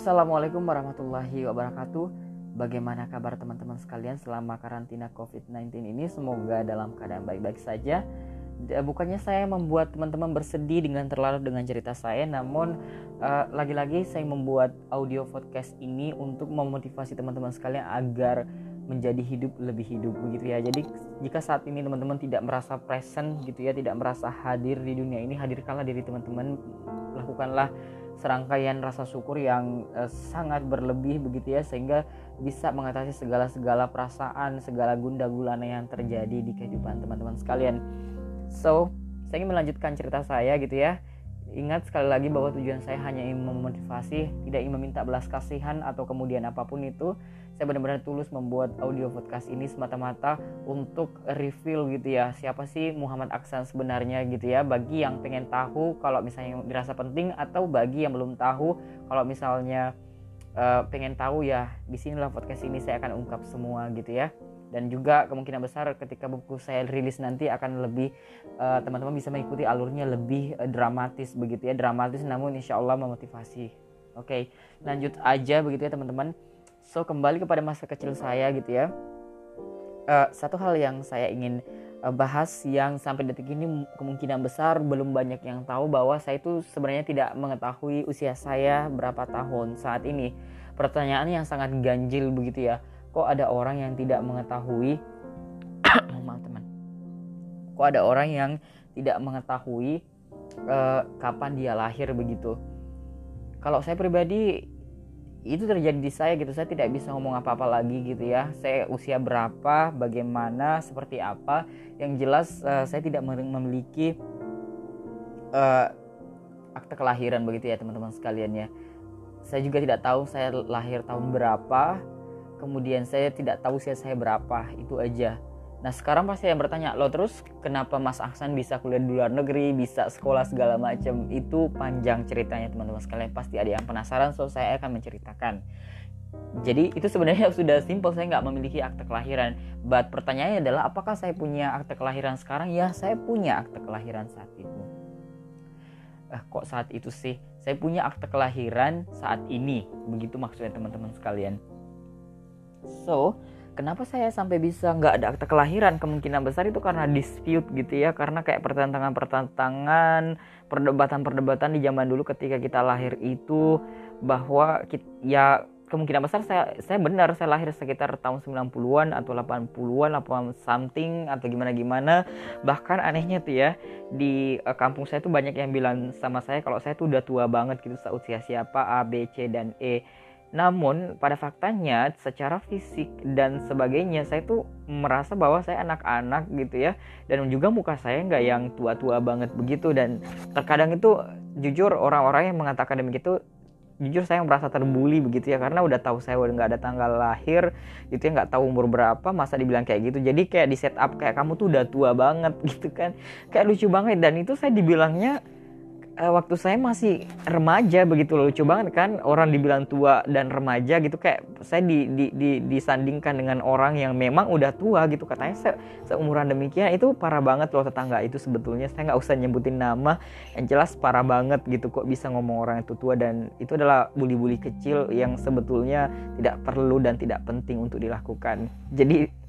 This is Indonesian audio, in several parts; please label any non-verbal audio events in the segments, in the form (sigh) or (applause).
Assalamualaikum warahmatullahi wabarakatuh. Bagaimana kabar teman-teman sekalian selama karantina COVID-19 ini? Semoga dalam keadaan baik-baik saja. Bukannya saya membuat teman-teman bersedih dengan terlalu dengan cerita saya, namun uh, lagi-lagi saya membuat audio podcast ini untuk memotivasi teman-teman sekalian agar menjadi hidup lebih hidup begitu ya. Jadi jika saat ini teman-teman tidak merasa present gitu ya, tidak merasa hadir di dunia ini, hadirkanlah diri teman-teman, lakukanlah serangkaian rasa syukur yang uh, sangat berlebih begitu ya sehingga bisa mengatasi segala-segala perasaan, segala gunda gulana yang terjadi di kehidupan teman-teman sekalian. So, saya ingin melanjutkan cerita saya gitu ya. Ingat sekali lagi bahwa tujuan saya hanya ingin memotivasi, tidak ingin meminta belas kasihan atau kemudian apa pun itu. Saya benar-benar tulus membuat audio podcast ini semata-mata untuk reveal gitu ya. Siapa sih Muhammad Aksan sebenarnya gitu ya. Bagi yang pengen tahu kalau misalnya dirasa penting atau bagi yang belum tahu kalau misalnya uh, pengen tahu ya di sinilah podcast ini saya akan ungkap semua gitu ya dan juga kemungkinan besar ketika buku saya rilis nanti akan lebih eh, teman-teman bisa mengikuti alurnya lebih uh, dramatis begitu ya dramatis namun insya Allah memotivasi oke okay, lanjut aja begitu ya teman-teman so kembali kepada masa kecil saya gitu ya. Uh, satu hal yang saya ingin uh, bahas yang sampai detik ini kemungkinan besar belum banyak yang tahu bahwa saya itu sebenarnya tidak mengetahui usia saya berapa tahun saat ini. Pertanyaan yang sangat ganjil begitu ya. Kok ada orang yang tidak mengetahui? (coughs) Maaf teman. Kok ada orang yang tidak mengetahui uh, kapan dia lahir begitu? Kalau saya pribadi itu terjadi di saya gitu. Saya tidak bisa ngomong apa-apa lagi gitu ya. Saya usia berapa bagaimana seperti apa. Yang jelas uh, saya tidak memiliki uh, akte kelahiran begitu ya teman-teman sekalian ya. Saya juga tidak tahu saya lahir tahun berapa. Kemudian saya tidak tahu usia saya berapa. Itu aja nah sekarang pasti yang bertanya lo terus kenapa Mas Aksan bisa kuliah di luar negeri bisa sekolah segala macam itu panjang ceritanya teman-teman sekalian. Pasti ada yang penasaran so saya akan menceritakan. Jadi itu sebenarnya (laughs) sudah simpel saya nggak memiliki akte kelahiran. But pertanyaannya adalah apakah saya punya akte kelahiran sekarang? Ya saya punya akte kelahiran saat itu. Eh, kok saat itu sih? Saya punya akte kelahiran saat ini. Begitu maksudnya teman-teman sekalian. So, kenapa saya sampai bisa nggak ada akta kelahiran? Kemungkinan besar itu karena dispute gitu ya, karena kayak pertentangan-pertentangan, perdebatan-perdebatan di zaman dulu ketika kita lahir itu bahwa kita, ya kemungkinan besar saya saya benar saya lahir sekitar tahun 90-an atau 80-an apa something atau gimana gimana bahkan anehnya tuh ya di uh, kampung saya tuh banyak yang bilang sama saya kalau saya tuh udah tua banget gitu seusia siapa A B C dan E namun pada faktanya secara fisik dan sebagainya saya tuh merasa bahwa saya anak-anak gitu ya. Dan juga muka saya nggak yang tua-tua banget begitu. Dan terkadang itu jujur orang-orang yang mengatakan demikian jujur saya merasa terbuli begitu ya. Karena udah tahu saya udah nggak ada tanggal lahir gitu ya nggak tahu umur berapa masa dibilang kayak gitu. Jadi kayak di setup kayak kamu tuh udah tua banget (laughs) gitu kan. Kayak lucu banget. Dan itu saya dibilangnya uh, waktu saya masih remaja begitu lucu banget kan orang dibilang tua dan remaja gitu kayak saya di, di, di, disandingkan dengan orang yang memang udah tua gitu. Katanya se, seumuran demikian itu parah banget loh tetangga itu sebetulnya. Saya nggak usah nyebutin nama yang jelas parah banget gitu kok bisa ngomong orang itu tua. Dan itu adalah bully-bully kecil yang sebetulnya tidak perlu dan tidak penting untuk dilakukan. Jadi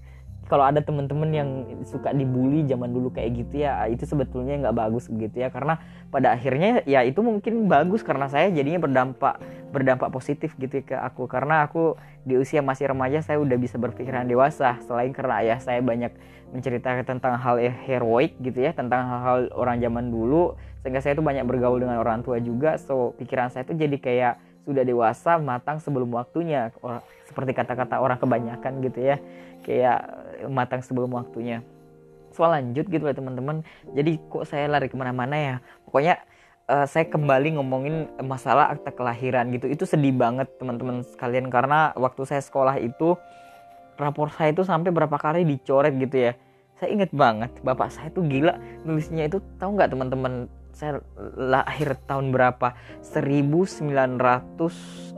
kalau ada teman-teman yang suka dibully zaman dulu kayak gitu ya itu sebetulnya nggak bagus begitu ya. Karena pada akhirnya ya itu mungkin bagus karena saya jadinya berdampak berdampak positif gitu ke aku. Karena aku di usia masih remaja saya udah bisa berpikiran dewasa. Selain karena ayah saya banyak menceritakan tentang hal heroik gitu ya tentang hal-hal orang zaman dulu sehingga saya tuh banyak bergaul dengan orang tua juga. So pikiran saya tuh jadi kayak sudah dewasa matang sebelum waktunya. Seperti kata-kata orang kebanyakan gitu ya. Kayak matang sebelum waktunya. Soal lanjut gitu ya teman-teman. Jadi kok saya lari ke mana-mana ya? Pokoknya uh, saya kembali ngomongin masalah akta kelahiran gitu. Itu sedih banget teman-teman sekalian. Karena waktu saya sekolah itu rapor saya itu sampai berapa kali dicoret gitu ya. Saya inget banget bapak saya tuh gila nulisnya itu. Tahu nggak teman-teman saya lahir tahun berapa? 1900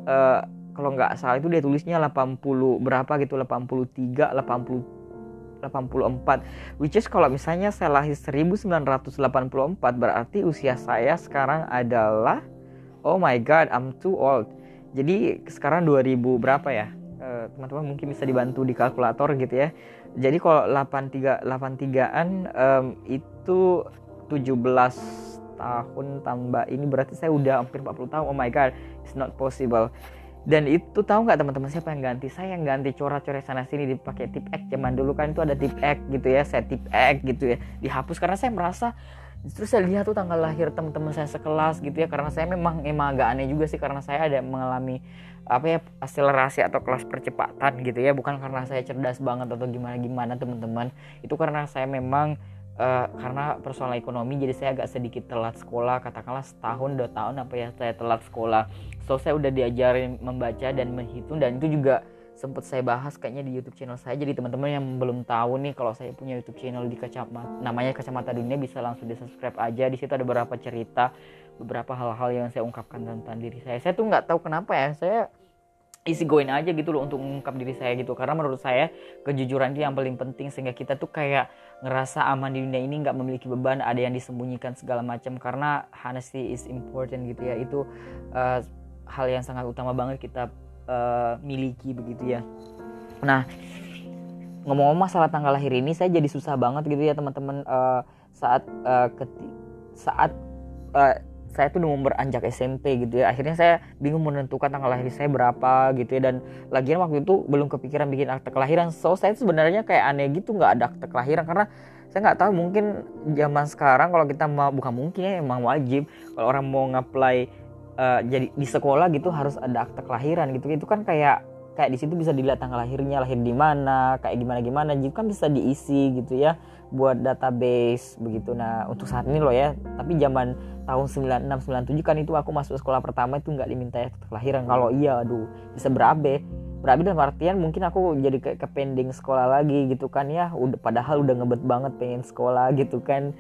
uh, kalau nggak salah itu dia tulisnya 80 berapa gitu 83 80 84 which is kalau misalnya saya lahir 1984 berarti usia saya sekarang adalah oh my god I'm too old. Jadi sekarang 2000 berapa ya? Eh, teman-teman mungkin bisa dibantu di kalkulator gitu ya. Jadi kalau 83 83an um, itu 17 tahun tambah ini berarti saya udah hampir 40 tahun. Oh my god it's not possible. Dan itu tahu nggak teman-teman siapa yang ganti? Saya yang ganti coret-coret sana sini dipakai tip X. Zaman dulu kan itu ada tip X gitu ya saya tip X gitu ya dihapus. Karena saya merasa terus saya lihat tuh tanggal lahir teman-teman saya sekelas gitu ya. Karena saya memang emang agak aneh juga sih karena saya ada mengalami apa ya akselerasi atau kelas percepatan gitu ya. Bukan karena saya cerdas banget atau gimana gimana teman-teman. Itu karena saya memang uh, karena persoalan ekonomi jadi saya agak sedikit telat sekolah katakanlah setahun dua tahun apa ya saya telat sekolah. So saya udah diajarin membaca dan menghitung dan itu juga sempat saya bahas kayaknya di YouTube channel saya. Jadi teman-teman yang belum tahu nih kalau saya punya YouTube channel di kacamata namanya kacamata dunia bisa langsung di subscribe aja. Di situ ada beberapa cerita beberapa hal-hal yang saya ungkapkan tentang diri saya. Saya tuh nggak tahu kenapa ya saya isi going aja gitu loh untuk mengungkap diri saya gitu. Karena menurut saya kejujuran itu yang paling penting sehingga kita tuh kayak ngerasa aman di dunia ini nggak memiliki beban ada yang disembunyikan segala macam. Karena honesty is important gitu ya. Itu uh, hal yang sangat utama banget kita uh, miliki begitu ya. Nah ngomong-ngomong masalah tanggal lahir ini saya jadi susah banget gitu ya teman-teman. Uh, saat uh, saat uh, saya tuh udah beranjak SMP gitu ya. Akhirnya saya bingung menentukan tanggal lahir saya berapa gitu ya. Dan lagian waktu itu belum kepikiran bikin akte kelahiran. So saya sebenarnya kayak aneh gitu nggak ada akte kelahiran. Karena saya nggak tahu mungkin zaman sekarang kalau kita mau bukan mungkin ya emang wajib. Kalau orang mau ngapply uh, jadi di sekolah gitu harus ada akte kelahiran gitu. Itu kan kayak kayak di situ bisa dilihat tanggal lahirnya lahir di mana kayak gimana gimana juga kan bisa diisi gitu ya buat database begitu. Nah untuk saat ini loh ya tapi zaman tahun 96 97 kan itu aku masuk sekolah pertama itu nggak diminta ya kelahiran. Kalau iya aduh bisa berabe. Berabe dalam artian mungkin aku jadi kayak ke pending sekolah lagi gitu kan ya udah padahal udah ngebet banget pengen sekolah gitu kan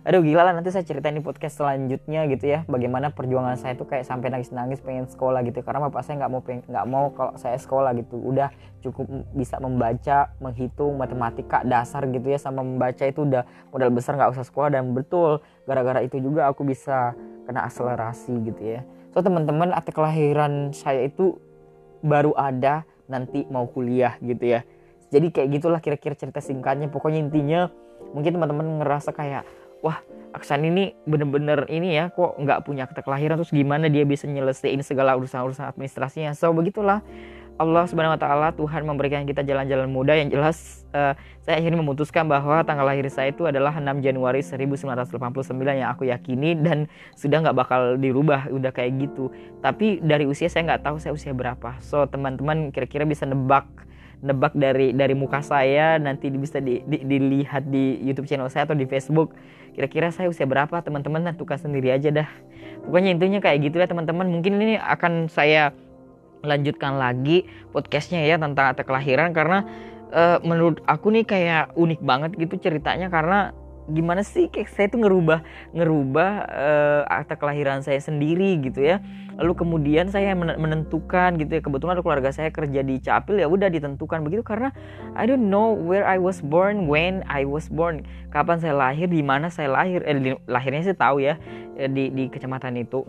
aduh gila lah nanti saya ceritain di podcast selanjutnya gitu ya bagaimana perjuangan saya tuh kayak sampai nangis-nangis pengen sekolah gitu karena bapak saya nggak mau nggak mau kalau saya sekolah gitu. Udah cukup bisa membaca menghitung matematika dasar gitu ya sama membaca itu udah modal besar nggak usah sekolah. Dan betul gara-gara itu juga aku bisa kena akselerasi gitu ya. So teman-teman akte kelahiran saya itu baru ada nanti mau kuliah gitu ya. Jadi kayak gitulah kira-kira cerita singkatnya. Pokoknya intinya mungkin teman-teman ngerasa kayak wah Aksan ini bener-bener ini ya kok nggak punya akte kelahiran terus gimana dia bisa nyelesain segala urusan-urusan administrasinya. So begitulah. Allah Subhanahu wa taala Tuhan memberikan kita jalan-jalan mudah yang jelas. Uh, saya akhirnya memutuskan bahwa tanggal lahir saya itu adalah 6 Januari 1989 yang aku yakini dan sudah nggak bakal dirubah udah kayak gitu. Tapi dari usia saya nggak tahu saya usia berapa. So teman-teman kira-kira bisa nebak nebak dari dari muka saya nanti bisa di, di, dilihat di YouTube channel saya atau di Facebook. Kira-kira saya usia berapa? Teman-teman tentukan sendiri aja dah. Pokoknya intinya kayak gitu ya teman-teman. Mungkin ini akan saya lanjutkan lagi podcastnya ya tentang akte kelahiran. Karena uh, menurut aku nih kayak unik banget gitu ceritanya. Karena gimana sih? Kayak saya tuh ngerubah ngerubah uh, akta kelahiran saya sendiri gitu ya. Lalu kemudian saya menentukan gitu ya. Kebetulan keluarga saya kerja di Capil ya udah ditentukan begitu. Karena I don't know where I was born when I was born. Kapan saya lahir di mana saya lahir. Eh, lahirnya sih tahu ya. Eh, di di kecamatan itu.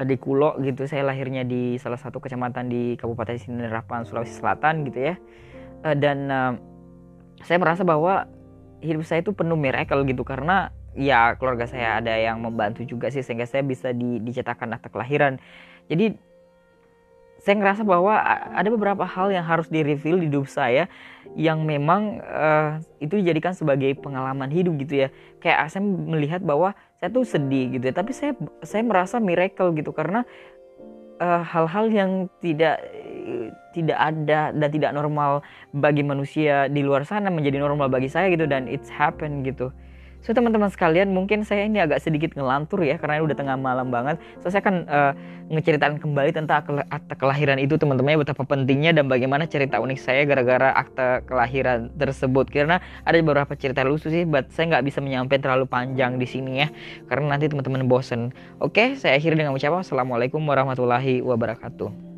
Eh, di Kulo gitu. Saya lahirnya di salah satu kecamatan di Kabupaten Sinerapan Sulawesi Selatan gitu ya. Dan uh, saya merasa bahwa hidup saya itu penuh miracle gitu karena ya keluarga saya ada yang membantu juga sih sehingga saya bisa di, dicetakkan akta kelahiran. Jadi saya ngerasa bahwa ada beberapa hal yang harus di reveal di hidup saya yang memang uh, itu dijadikan sebagai pengalaman hidup gitu ya. Kayak saya melihat bahwa saya tuh sedih gitu ya, tapi saya saya merasa miracle gitu karena Eh, hal-hal uh, yang tidak tidak ada dan tidak normal bagi manusia di luar sana menjadi normal bagi saya gitu dan it's happen gitu. So teman-teman sekalian mungkin saya ini agak sedikit ngelantur ya karena udah tengah malam banget. So saya akan uh, ngeceritakan kembali tentang akte kelahiran itu teman-teman ya betapa pentingnya dan bagaimana cerita unik saya gara-gara akte kelahiran tersebut. Karena ada beberapa cerita lucu sih, but saya nggak bisa menyampaikan terlalu panjang di sini ya karena nanti teman-teman bosen. Oke, saya akhiri dengan ucapan Assalamualaikum warahmatullahi wabarakatuh.